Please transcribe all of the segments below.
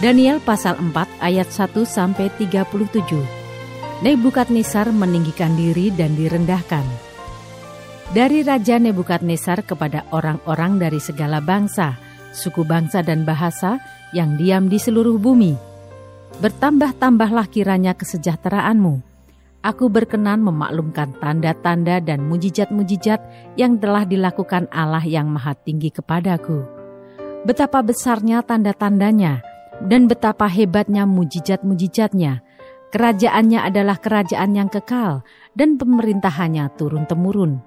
Daniel pasal 4 ayat 1 sampai 37. Nebukadnezar meninggikan diri dan direndahkan. Dari Raja Nebukadnezar kepada orang-orang dari segala bangsa, suku bangsa dan bahasa yang diam di seluruh bumi. Bertambah-tambahlah kiranya kesejahteraanmu. Aku berkenan memaklumkan tanda-tanda dan mujizat-mujizat yang telah dilakukan Allah yang maha tinggi kepadaku. Betapa besarnya tanda-tandanya, dan betapa hebatnya mujizat-mujizatnya. Kerajaannya adalah kerajaan yang kekal dan pemerintahannya turun-temurun.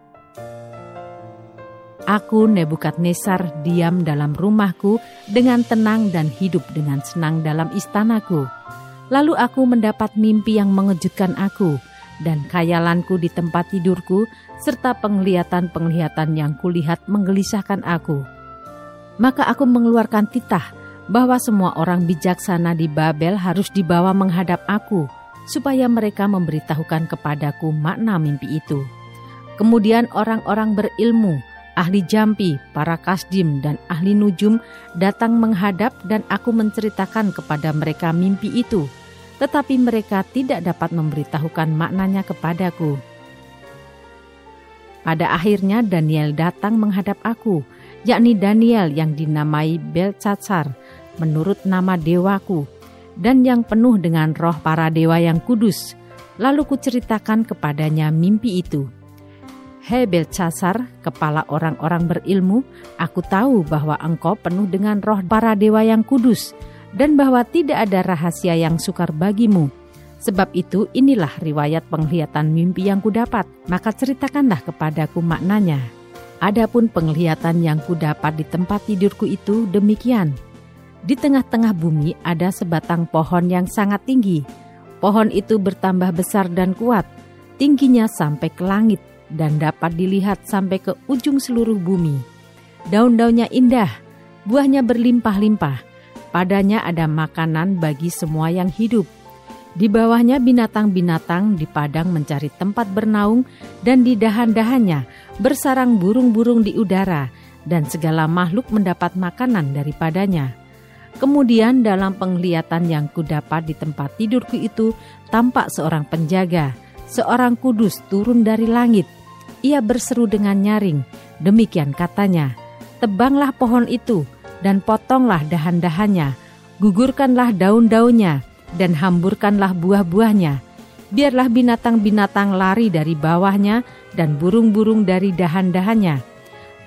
Aku Nebukadnezar diam dalam rumahku dengan tenang dan hidup dengan senang dalam istanaku. Lalu aku mendapat mimpi yang mengejutkan aku dan kayalanku di tempat tidurku serta penglihatan-penglihatan yang kulihat menggelisahkan aku. Maka aku mengeluarkan titah bahwa semua orang bijaksana di Babel harus dibawa menghadap aku, supaya mereka memberitahukan kepadaku makna mimpi itu. Kemudian orang-orang berilmu, ahli jampi, para kasdim, dan ahli nujum datang menghadap dan aku menceritakan kepada mereka mimpi itu, tetapi mereka tidak dapat memberitahukan maknanya kepadaku. Pada akhirnya Daniel datang menghadap aku, yakni Daniel yang dinamai Belcacar, menurut nama dewaku, dan yang penuh dengan roh para dewa yang kudus. Lalu kuceritakan kepadanya mimpi itu. Hei Belcasar, kepala orang-orang berilmu, aku tahu bahwa engkau penuh dengan roh para dewa yang kudus, dan bahwa tidak ada rahasia yang sukar bagimu. Sebab itu inilah riwayat penglihatan mimpi yang kudapat, maka ceritakanlah kepadaku maknanya. Adapun penglihatan yang kudapat di tempat tidurku itu demikian. Di tengah-tengah bumi ada sebatang pohon yang sangat tinggi. Pohon itu bertambah besar dan kuat, tingginya sampai ke langit dan dapat dilihat sampai ke ujung seluruh bumi. Daun-daunnya indah, buahnya berlimpah-limpah. Padanya ada makanan bagi semua yang hidup. Di bawahnya binatang-binatang di padang mencari tempat bernaung dan di dahan-dahannya bersarang burung-burung di udara dan segala makhluk mendapat makanan daripadanya. Kemudian dalam penglihatan yang kudapat di tempat tidurku itu tampak seorang penjaga, seorang kudus turun dari langit. Ia berseru dengan nyaring, demikian katanya, Tebanglah pohon itu dan potonglah dahan-dahannya, gugurkanlah daun-daunnya dan hamburkanlah buah-buahnya. Biarlah binatang-binatang lari dari bawahnya dan burung-burung dari dahan-dahannya.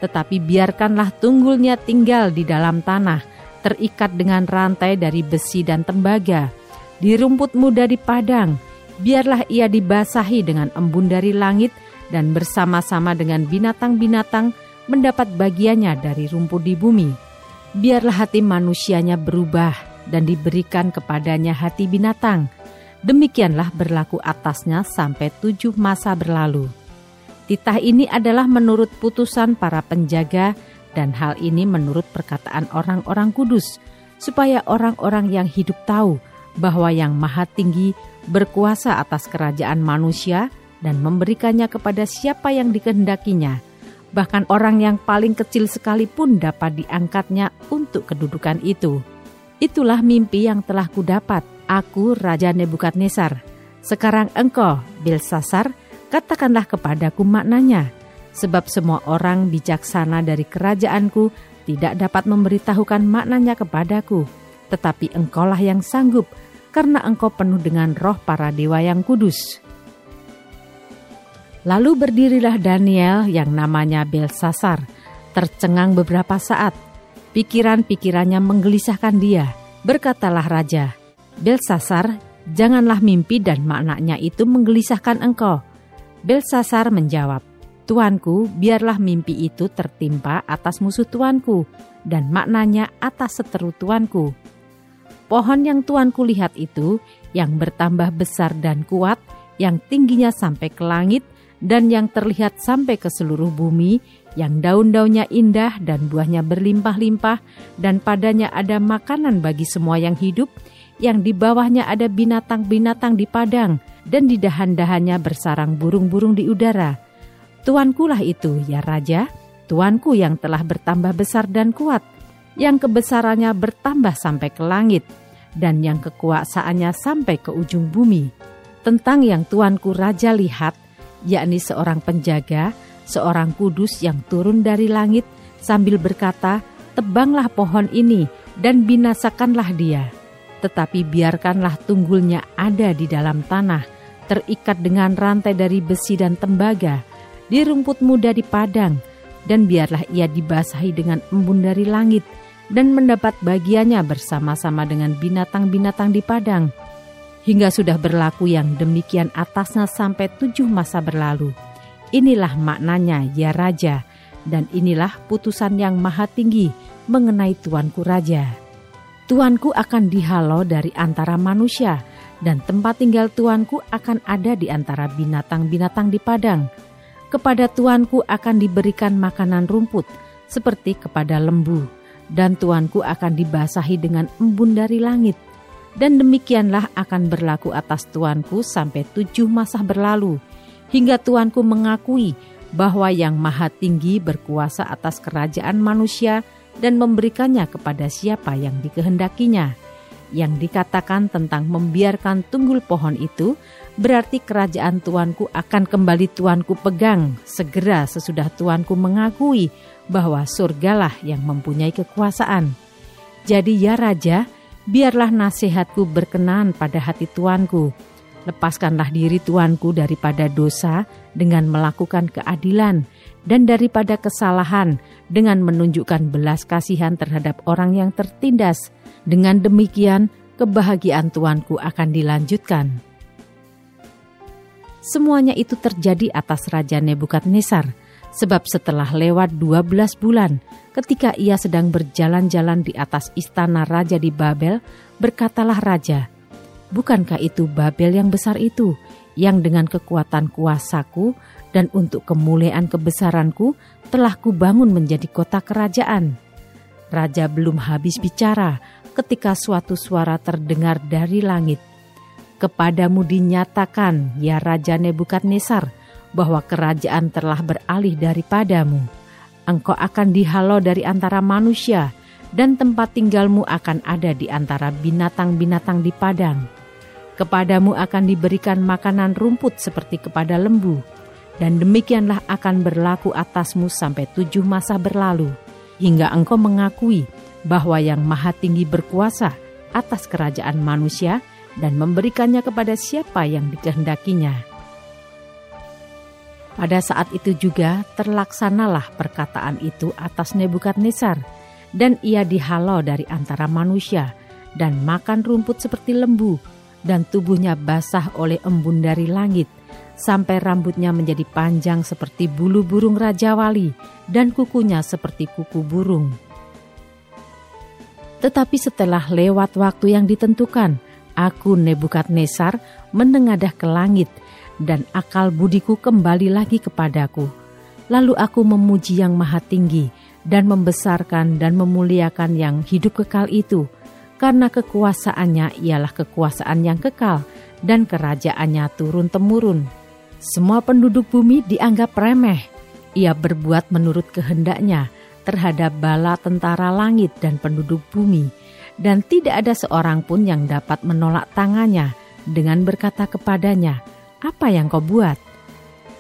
Tetapi biarkanlah tunggulnya tinggal di dalam tanah, terikat dengan rantai dari besi dan tembaga. Di rumput muda di padang, biarlah ia dibasahi dengan embun dari langit dan bersama-sama dengan binatang-binatang mendapat bagiannya dari rumput di bumi. Biarlah hati manusianya berubah dan diberikan kepadanya hati binatang. Demikianlah berlaku atasnya sampai tujuh masa berlalu. Titah ini adalah menurut putusan para penjaga dan hal ini menurut perkataan orang-orang kudus, supaya orang-orang yang hidup tahu bahwa Yang Maha Tinggi berkuasa atas kerajaan manusia dan memberikannya kepada siapa yang dikehendakinya. Bahkan orang yang paling kecil sekalipun dapat diangkatnya untuk kedudukan itu. Itulah mimpi yang telah kudapat, aku Raja Nebukadnezar. Sekarang engkau, Belsasar, katakanlah kepadaku maknanya sebab semua orang bijaksana dari kerajaanku tidak dapat memberitahukan maknanya kepadaku, tetapi engkaulah yang sanggup, karena engkau penuh dengan roh para dewa yang kudus. Lalu berdirilah Daniel yang namanya Belsasar, tercengang beberapa saat. Pikiran-pikirannya menggelisahkan dia. Berkatalah raja, Belsasar, janganlah mimpi dan maknanya itu menggelisahkan engkau. Belsasar menjawab, Tuanku, biarlah mimpi itu tertimpa atas musuh tuanku, dan maknanya atas seteru tuanku. Pohon yang tuanku lihat itu, yang bertambah besar dan kuat, yang tingginya sampai ke langit, dan yang terlihat sampai ke seluruh bumi, yang daun-daunnya indah dan buahnya berlimpah-limpah, dan padanya ada makanan bagi semua yang hidup, yang di bawahnya ada binatang-binatang di padang, dan di dahan-dahannya bersarang burung-burung di udara Tuanku lah itu, ya Raja, Tuanku yang telah bertambah besar dan kuat, yang kebesarannya bertambah sampai ke langit, dan yang kekuasaannya sampai ke ujung bumi. Tentang yang Tuanku Raja lihat, yakni seorang penjaga, seorang kudus yang turun dari langit sambil berkata, Tebanglah pohon ini dan binasakanlah dia. Tetapi biarkanlah tunggulnya ada di dalam tanah, terikat dengan rantai dari besi dan tembaga, di rumput muda di padang, dan biarlah ia dibasahi dengan embun dari langit, dan mendapat bagiannya bersama-sama dengan binatang-binatang di padang. Hingga sudah berlaku yang demikian atasnya sampai tujuh masa berlalu. Inilah maknanya, ya Raja, dan inilah putusan yang maha tinggi mengenai Tuanku Raja. Tuanku akan dihalau dari antara manusia, dan tempat tinggal Tuanku akan ada di antara binatang-binatang di padang kepada tuanku akan diberikan makanan rumput seperti kepada lembu, dan tuanku akan dibasahi dengan embun dari langit. Dan demikianlah akan berlaku atas tuanku sampai tujuh masa berlalu, hingga tuanku mengakui bahwa yang maha tinggi berkuasa atas kerajaan manusia dan memberikannya kepada siapa yang dikehendakinya. Yang dikatakan tentang membiarkan tunggul pohon itu berarti kerajaan tuanku akan kembali tuanku pegang segera sesudah tuanku mengakui bahwa surgalah yang mempunyai kekuasaan. Jadi ya Raja, biarlah nasihatku berkenan pada hati tuanku. Lepaskanlah diri tuanku daripada dosa dengan melakukan keadilan dan daripada kesalahan dengan menunjukkan belas kasihan terhadap orang yang tertindas. Dengan demikian, kebahagiaan tuanku akan dilanjutkan. Semuanya itu terjadi atas Raja Nebukadnezar, sebab setelah lewat 12 bulan, ketika ia sedang berjalan-jalan di atas istana raja di Babel, berkatalah raja, Bukankah itu Babel yang besar itu, yang dengan kekuatan kuasaku dan untuk kemuliaan kebesaranku telah kubangun menjadi kota kerajaan? Raja belum habis bicara ketika suatu suara terdengar dari langit – Kepadamu dinyatakan, ya Raja Nebukadnezar, bahwa kerajaan telah beralih daripadamu. Engkau akan dihalau dari antara manusia, dan tempat tinggalmu akan ada di antara binatang-binatang di padang. Kepadamu akan diberikan makanan rumput seperti kepada lembu, dan demikianlah akan berlaku atasmu sampai tujuh masa berlalu, hingga engkau mengakui bahwa yang maha tinggi berkuasa atas kerajaan manusia, dan memberikannya kepada siapa yang dikehendakinya. Pada saat itu juga terlaksanalah perkataan itu atas Nebukadnezar, dan ia dihalau dari antara manusia, dan makan rumput seperti lembu, dan tubuhnya basah oleh embun dari langit, sampai rambutnya menjadi panjang seperti bulu burung Raja Wali, dan kukunya seperti kuku burung. Tetapi setelah lewat waktu yang ditentukan, Aku Nebukadnezar menengadah ke langit dan akal budiku kembali lagi kepadaku. Lalu aku memuji yang maha tinggi dan membesarkan dan memuliakan yang hidup kekal itu, karena kekuasaannya ialah kekuasaan yang kekal dan kerajaannya turun-temurun. Semua penduduk bumi dianggap remeh. Ia berbuat menurut kehendaknya terhadap bala tentara langit dan penduduk bumi dan tidak ada seorang pun yang dapat menolak tangannya dengan berkata kepadanya, "Apa yang kau buat?"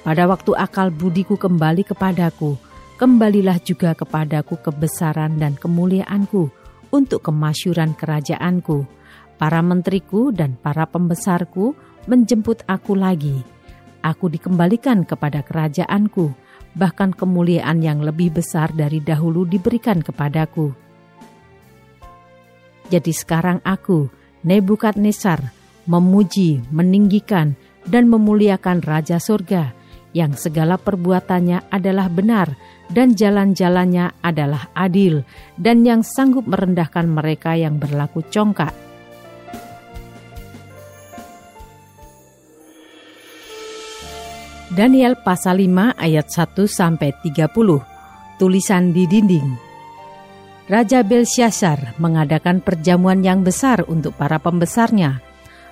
Pada waktu akal budiku kembali kepadaku, kembalilah juga kepadaku kebesaran dan kemuliaanku untuk kemasyuran kerajaanku. Para menteriku dan para pembesarku menjemput aku lagi. Aku dikembalikan kepada kerajaanku, bahkan kemuliaan yang lebih besar dari dahulu diberikan kepadaku jadi sekarang aku, Nebukadnezar, memuji, meninggikan, dan memuliakan Raja Surga yang segala perbuatannya adalah benar dan jalan-jalannya adalah adil, dan yang sanggup merendahkan mereka yang berlaku congkak. Daniel pasal 5 ayat 1 sampai 30. Tulisan di dinding. Raja Belsyazar mengadakan perjamuan yang besar untuk para pembesarnya.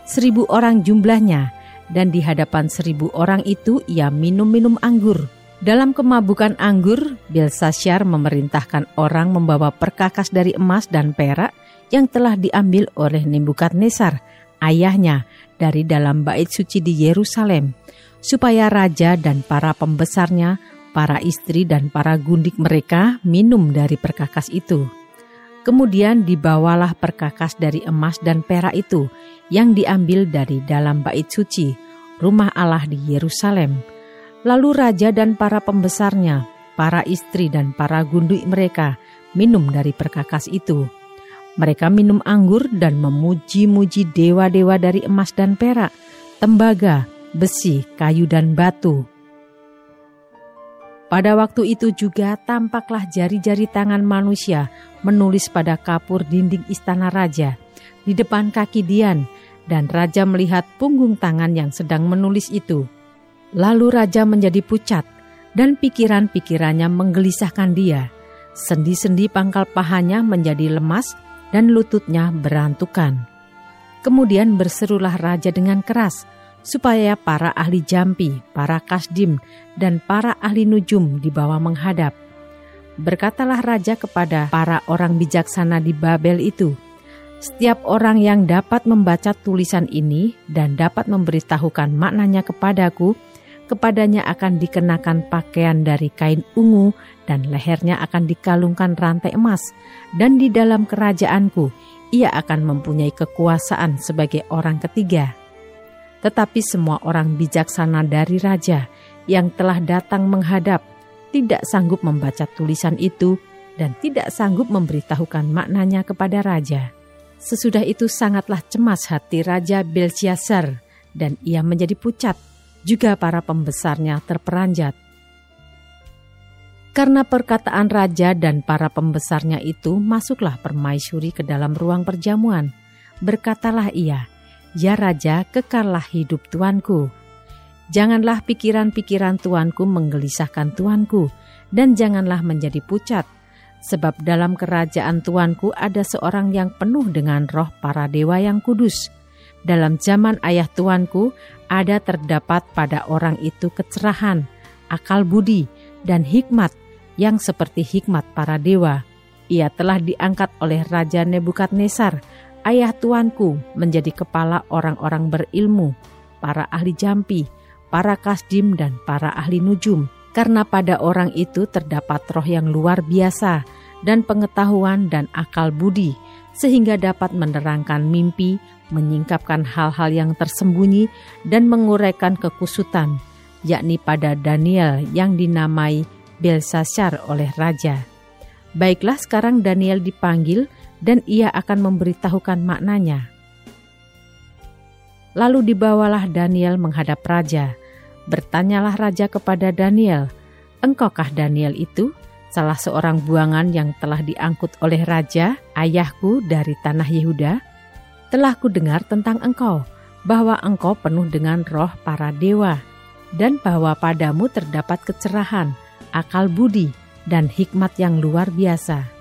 Seribu orang jumlahnya, dan di hadapan seribu orang itu ia minum-minum anggur. Dalam kemabukan anggur, Belshazzar memerintahkan orang membawa perkakas dari emas dan perak yang telah diambil oleh Nebukadnezar, ayahnya, dari dalam bait suci di Yerusalem, supaya raja dan para pembesarnya, para istri dan para gundik mereka minum dari perkakas itu. Kemudian dibawalah perkakas dari emas dan perak itu yang diambil dari dalam bait suci, rumah Allah di Yerusalem. Lalu raja dan para pembesarnya, para istri dan para gunduk mereka minum dari perkakas itu. Mereka minum anggur dan memuji-muji dewa-dewa dari emas dan perak, tembaga, besi, kayu dan batu pada waktu itu juga tampaklah jari-jari tangan manusia menulis pada kapur dinding istana raja di depan kaki Dian dan raja melihat punggung tangan yang sedang menulis itu. Lalu raja menjadi pucat dan pikiran-pikirannya menggelisahkan dia. Sendi-sendi pangkal pahanya menjadi lemas dan lututnya berantukan. Kemudian berserulah raja dengan keras, supaya para ahli jampi, para kasdim, dan para ahli nujum dibawa menghadap. Berkatalah raja kepada para orang bijaksana di Babel itu, setiap orang yang dapat membaca tulisan ini dan dapat memberitahukan maknanya kepadaku, kepadanya akan dikenakan pakaian dari kain ungu dan lehernya akan dikalungkan rantai emas, dan di dalam kerajaanku ia akan mempunyai kekuasaan sebagai orang ketiga.' Tetapi semua orang bijaksana dari raja yang telah datang menghadap tidak sanggup membaca tulisan itu dan tidak sanggup memberitahukan maknanya kepada raja. Sesudah itu sangatlah cemas hati Raja Belshazzar dan ia menjadi pucat. Juga para pembesarnya terperanjat. Karena perkataan raja dan para pembesarnya itu, masuklah permaisuri ke dalam ruang perjamuan. Berkatalah ia, Ya Raja, kekallah hidup tuanku. Janganlah pikiran-pikiran tuanku menggelisahkan tuanku, dan janganlah menjadi pucat, sebab dalam kerajaan tuanku ada seorang yang penuh dengan roh para dewa yang kudus. Dalam zaman ayah tuanku ada terdapat pada orang itu kecerahan, akal budi, dan hikmat yang seperti hikmat para dewa. Ia telah diangkat oleh Raja Nebukadnezar ayah tuanku menjadi kepala orang-orang berilmu, para ahli jampi, para kasdim dan para ahli nujum. Karena pada orang itu terdapat roh yang luar biasa dan pengetahuan dan akal budi, sehingga dapat menerangkan mimpi, menyingkapkan hal-hal yang tersembunyi, dan menguraikan kekusutan, yakni pada Daniel yang dinamai Belsasar oleh raja. Baiklah sekarang Daniel dipanggil dan ia akan memberitahukan maknanya. Lalu dibawalah Daniel menghadap raja. Bertanyalah raja kepada Daniel, "Engkaukah Daniel itu, salah seorang buangan yang telah diangkut oleh raja, ayahku dari tanah Yehuda? Telah ku dengar tentang engkau, bahwa engkau penuh dengan roh para dewa, dan bahwa padamu terdapat kecerahan, akal budi, dan hikmat yang luar biasa."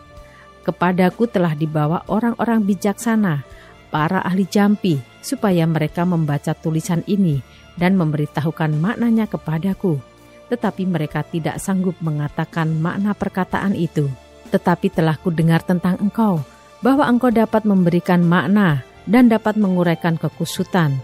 Kepadaku telah dibawa orang-orang bijaksana, para ahli jampi, supaya mereka membaca tulisan ini dan memberitahukan maknanya kepadaku. Tetapi mereka tidak sanggup mengatakan makna perkataan itu. Tetapi telah kudengar tentang engkau, bahwa engkau dapat memberikan makna dan dapat menguraikan kekusutan.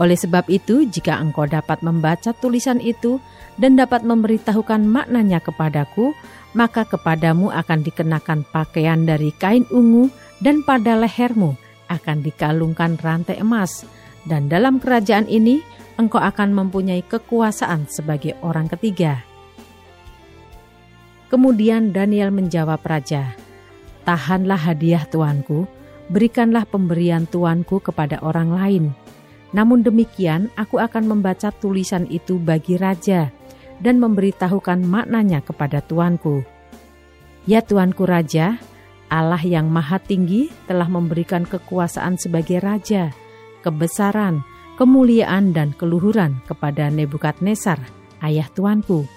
Oleh sebab itu, jika engkau dapat membaca tulisan itu dan dapat memberitahukan maknanya kepadaku, maka kepadamu akan dikenakan pakaian dari kain ungu dan pada lehermu akan dikalungkan rantai emas. Dan dalam kerajaan ini engkau akan mempunyai kekuasaan sebagai orang ketiga. Kemudian Daniel menjawab raja, Tahanlah hadiah tuanku, berikanlah pemberian tuanku kepada orang lain. Namun demikian aku akan membaca tulisan itu bagi raja, dan memberitahukan maknanya kepada tuanku. Ya tuanku raja, Allah yang maha tinggi telah memberikan kekuasaan sebagai raja, kebesaran, kemuliaan dan keluhuran kepada Nebukadnezar, ayah tuanku.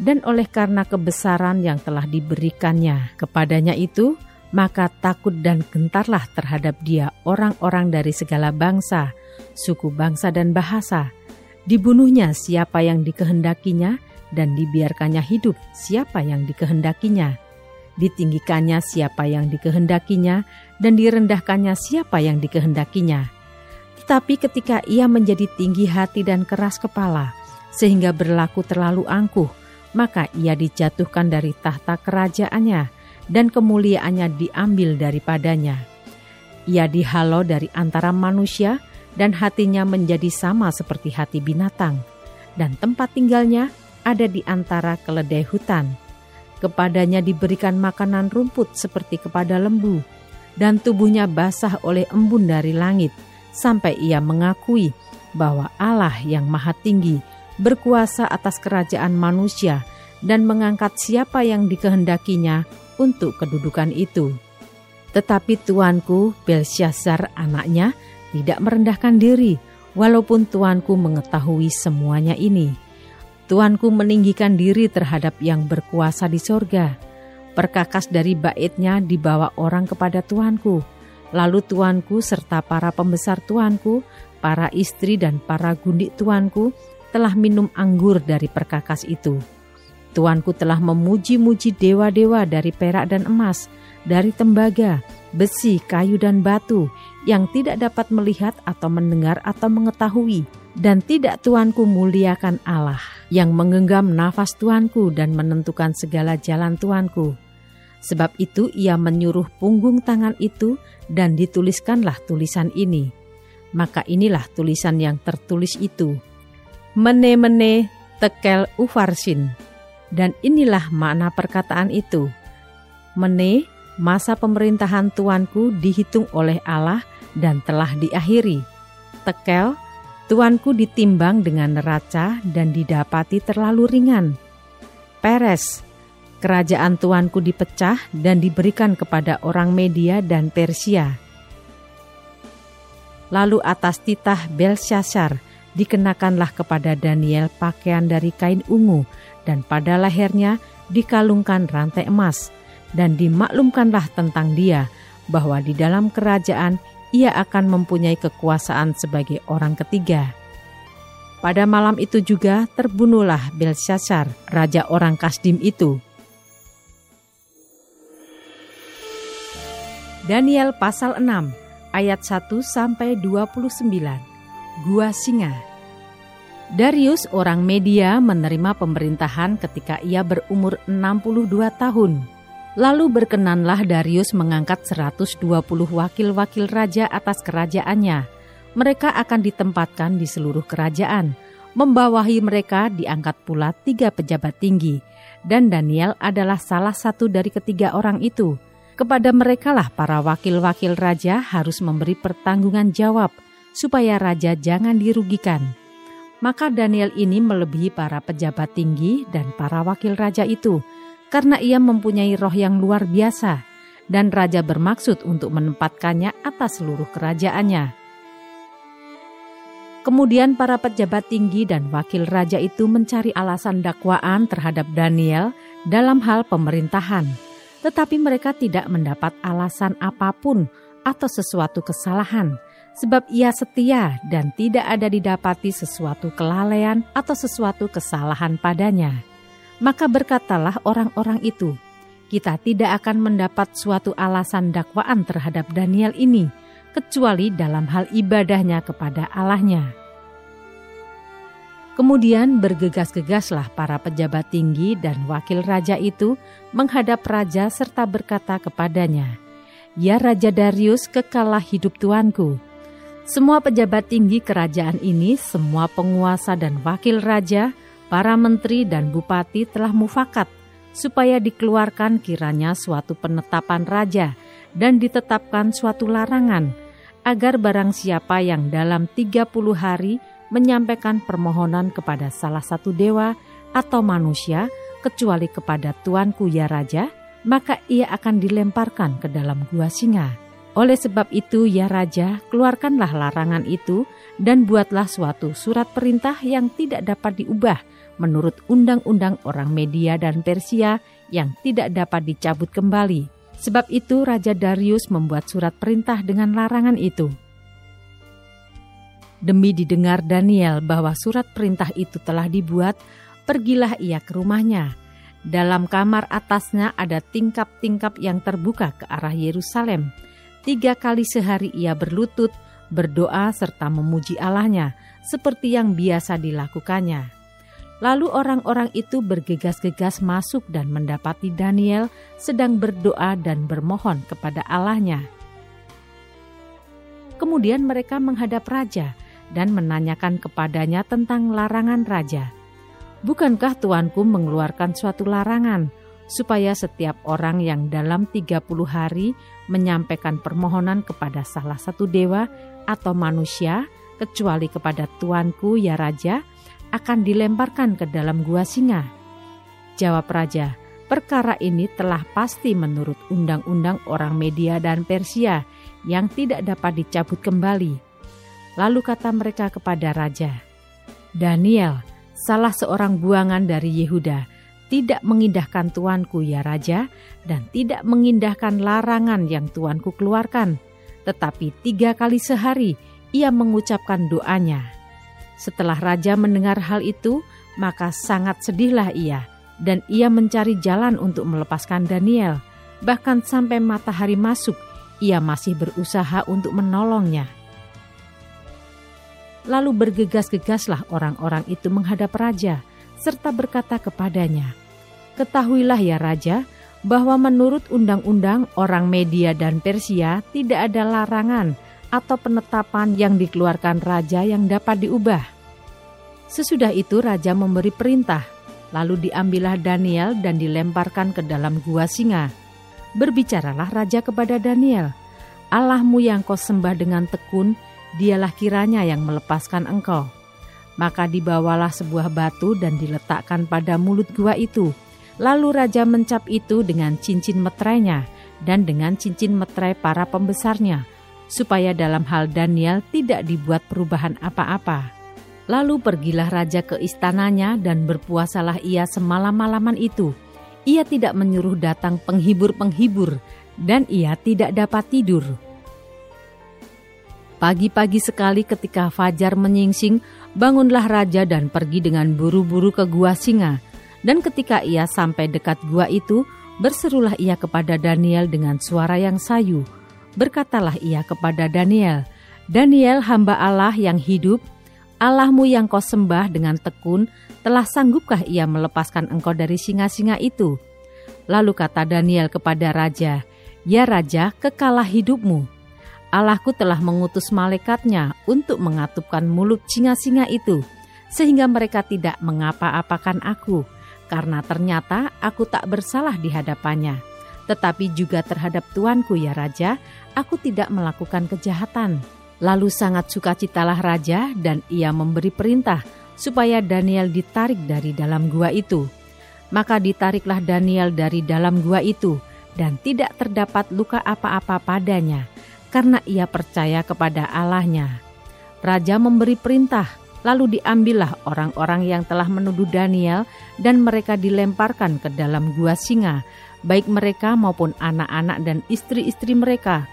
Dan oleh karena kebesaran yang telah diberikannya kepadanya itu, maka takut dan gentarlah terhadap dia orang-orang dari segala bangsa, suku bangsa dan bahasa. Dibunuhnya siapa yang dikehendakinya, dan dibiarkannya hidup siapa yang dikehendakinya. Ditinggikannya siapa yang dikehendakinya, dan direndahkannya siapa yang dikehendakinya. Tetapi ketika ia menjadi tinggi hati dan keras kepala, sehingga berlaku terlalu angkuh, maka ia dijatuhkan dari tahta kerajaannya, dan kemuliaannya diambil daripadanya. Ia dihalau dari antara manusia, dan hatinya menjadi sama seperti hati binatang, dan tempat tinggalnya ada di antara keledai hutan. Kepadanya diberikan makanan rumput seperti kepada lembu, dan tubuhnya basah oleh embun dari langit, sampai ia mengakui bahwa Allah yang Maha Tinggi berkuasa atas kerajaan manusia dan mengangkat siapa yang dikehendakinya untuk kedudukan itu. Tetapi tuanku Belshazzar anaknya tidak merendahkan diri, walaupun tuanku mengetahui semuanya ini Tuanku meninggikan diri terhadap yang berkuasa di sorga. Perkakas dari baitnya dibawa orang kepada tuanku. Lalu tuanku serta para pembesar tuanku, para istri dan para gundik tuanku telah minum anggur dari perkakas itu. Tuanku telah memuji-muji dewa-dewa dari perak dan emas, dari tembaga, besi, kayu dan batu yang tidak dapat melihat atau mendengar atau mengetahui dan tidak tuanku muliakan Allah yang menggenggam nafas tuanku dan menentukan segala jalan tuanku. Sebab itu ia menyuruh punggung tangan itu dan dituliskanlah tulisan ini. Maka inilah tulisan yang tertulis itu. Mene-mene tekel ufarsin. Dan inilah makna perkataan itu. Mene, masa pemerintahan tuanku dihitung oleh Allah dan telah diakhiri. Tekel, Tuanku ditimbang dengan neraca dan didapati terlalu ringan. Peres, kerajaan tuanku dipecah dan diberikan kepada orang Media dan Persia. Lalu atas titah Belshazzar dikenakanlah kepada Daniel pakaian dari kain ungu dan pada lehernya dikalungkan rantai emas dan dimaklumkanlah tentang dia bahwa di dalam kerajaan ia akan mempunyai kekuasaan sebagai orang ketiga. Pada malam itu juga terbunuhlah Belshazzar, raja orang Kasdim itu. Daniel pasal 6 ayat 1 sampai 29. Gua Singa. Darius orang Media menerima pemerintahan ketika ia berumur 62 tahun. Lalu berkenanlah Darius mengangkat 120 wakil-wakil raja atas kerajaannya. Mereka akan ditempatkan di seluruh kerajaan. Membawahi mereka diangkat pula tiga pejabat tinggi. Dan Daniel adalah salah satu dari ketiga orang itu. Kepada merekalah para wakil-wakil raja harus memberi pertanggungan jawab supaya raja jangan dirugikan. Maka Daniel ini melebihi para pejabat tinggi dan para wakil raja itu karena ia mempunyai roh yang luar biasa, dan raja bermaksud untuk menempatkannya atas seluruh kerajaannya. Kemudian para pejabat tinggi dan wakil raja itu mencari alasan dakwaan terhadap Daniel dalam hal pemerintahan, tetapi mereka tidak mendapat alasan apa pun atau sesuatu kesalahan, sebab ia setia dan tidak ada didapati sesuatu kelalaian atau sesuatu kesalahan padanya. Maka berkatalah orang-orang itu, kita tidak akan mendapat suatu alasan dakwaan terhadap Daniel ini, kecuali dalam hal ibadahnya kepada Allahnya. Kemudian bergegas-gegaslah para pejabat tinggi dan wakil raja itu menghadap raja serta berkata kepadanya, Ya Raja Darius kekalah hidup tuanku. Semua pejabat tinggi kerajaan ini, semua penguasa dan wakil raja, para menteri dan bupati telah mufakat supaya dikeluarkan kiranya suatu penetapan raja dan ditetapkan suatu larangan agar barang siapa yang dalam 30 hari menyampaikan permohonan kepada salah satu dewa atau manusia kecuali kepada tuanku ya raja, maka ia akan dilemparkan ke dalam gua singa. Oleh sebab itu ya raja, keluarkanlah larangan itu dan buatlah suatu surat perintah yang tidak dapat diubah menurut undang-undang orang Media dan Persia yang tidak dapat dicabut kembali. Sebab itu Raja Darius membuat surat perintah dengan larangan itu. Demi didengar Daniel bahwa surat perintah itu telah dibuat, pergilah ia ke rumahnya. Dalam kamar atasnya ada tingkap-tingkap yang terbuka ke arah Yerusalem. Tiga kali sehari ia berlutut, berdoa serta memuji Allahnya, seperti yang biasa dilakukannya. Lalu orang-orang itu bergegas-gegas masuk dan mendapati Daniel sedang berdoa dan bermohon kepada Allahnya. Kemudian mereka menghadap raja dan menanyakan kepadanya tentang larangan raja. Bukankah tuanku mengeluarkan suatu larangan supaya setiap orang yang dalam 30 hari menyampaikan permohonan kepada salah satu dewa atau manusia kecuali kepada tuanku ya raja akan dilemparkan ke dalam gua singa? Jawab raja, perkara ini telah pasti menurut undang-undang orang Media dan Persia yang tidak dapat dicabut kembali. Lalu kata mereka kepada raja, Daniel, salah seorang buangan dari Yehuda, tidak mengindahkan tuanku ya raja, dan tidak mengindahkan larangan yang tuanku keluarkan. Tetapi tiga kali sehari ia mengucapkan doanya setelah raja mendengar hal itu, maka sangat sedihlah ia, dan ia mencari jalan untuk melepaskan Daniel. Bahkan sampai matahari masuk, ia masih berusaha untuk menolongnya. Lalu bergegas-gegaslah orang-orang itu menghadap raja, serta berkata kepadanya, Ketahuilah ya raja, bahwa menurut undang-undang orang Media dan Persia tidak ada larangan atau penetapan yang dikeluarkan raja yang dapat diubah. Sesudah itu raja memberi perintah, lalu diambillah Daniel dan dilemparkan ke dalam gua singa. Berbicaralah raja kepada Daniel, Allahmu yang kau sembah dengan tekun, dialah kiranya yang melepaskan engkau. Maka dibawalah sebuah batu dan diletakkan pada mulut gua itu. Lalu raja mencap itu dengan cincin meterainya dan dengan cincin meterai para pembesarnya, supaya dalam hal Daniel tidak dibuat perubahan apa-apa. Lalu pergilah raja ke istananya dan berpuasalah ia semalam-malaman itu. Ia tidak menyuruh datang penghibur-penghibur dan ia tidak dapat tidur. Pagi-pagi sekali ketika fajar menyingsing, bangunlah raja dan pergi dengan buru-buru ke gua singa. Dan ketika ia sampai dekat gua itu, berserulah ia kepada Daniel dengan suara yang sayu berkatalah ia kepada Daniel, Daniel hamba Allah yang hidup, Allahmu yang kau sembah dengan tekun, telah sanggupkah ia melepaskan engkau dari singa-singa itu? Lalu kata Daniel kepada raja, Ya raja, kekalah hidupmu. Allahku telah mengutus malaikatnya untuk mengatupkan mulut singa-singa itu, sehingga mereka tidak mengapa-apakan aku, karena ternyata aku tak bersalah di hadapannya tetapi juga terhadap tuanku ya raja, aku tidak melakukan kejahatan. Lalu sangat sukacitalah raja dan ia memberi perintah supaya Daniel ditarik dari dalam gua itu. Maka ditariklah Daniel dari dalam gua itu dan tidak terdapat luka apa-apa padanya karena ia percaya kepada Allahnya. Raja memberi perintah, lalu diambillah orang-orang yang telah menuduh Daniel dan mereka dilemparkan ke dalam gua singa baik mereka maupun anak-anak dan istri-istri mereka.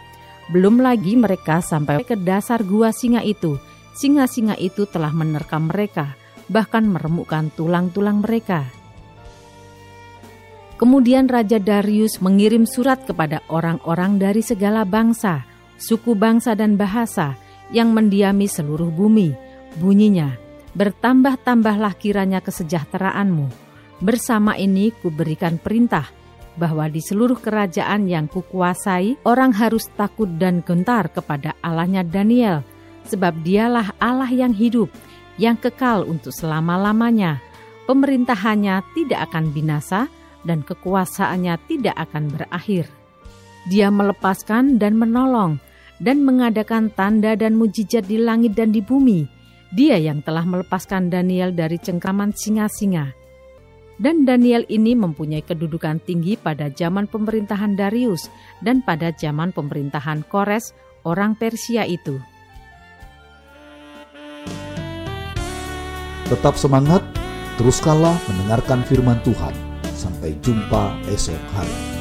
Belum lagi mereka sampai ke dasar gua singa itu. Singa-singa itu telah menerkam mereka, bahkan meremukkan tulang-tulang mereka. Kemudian Raja Darius mengirim surat kepada orang-orang dari segala bangsa, suku bangsa dan bahasa yang mendiami seluruh bumi. Bunyinya, bertambah-tambahlah kiranya kesejahteraanmu. Bersama ini kuberikan perintah bahwa di seluruh kerajaan yang kukuasai, orang harus takut dan gentar kepada Allahnya Daniel, sebab dialah Allah yang hidup, yang kekal untuk selama-lamanya. Pemerintahannya tidak akan binasa dan kekuasaannya tidak akan berakhir. Dia melepaskan dan menolong dan mengadakan tanda dan mujizat di langit dan di bumi. Dia yang telah melepaskan Daniel dari cengkraman singa-singa Dan Daniel ini mempunyai kedudukan tinggi pada zaman pemerintahan Darius dan pada zaman pemerintahan Kores, orang Persia itu. Tetap semangat, teruskanlah mendengarkan firman Tuhan. Sampai jumpa esok hari.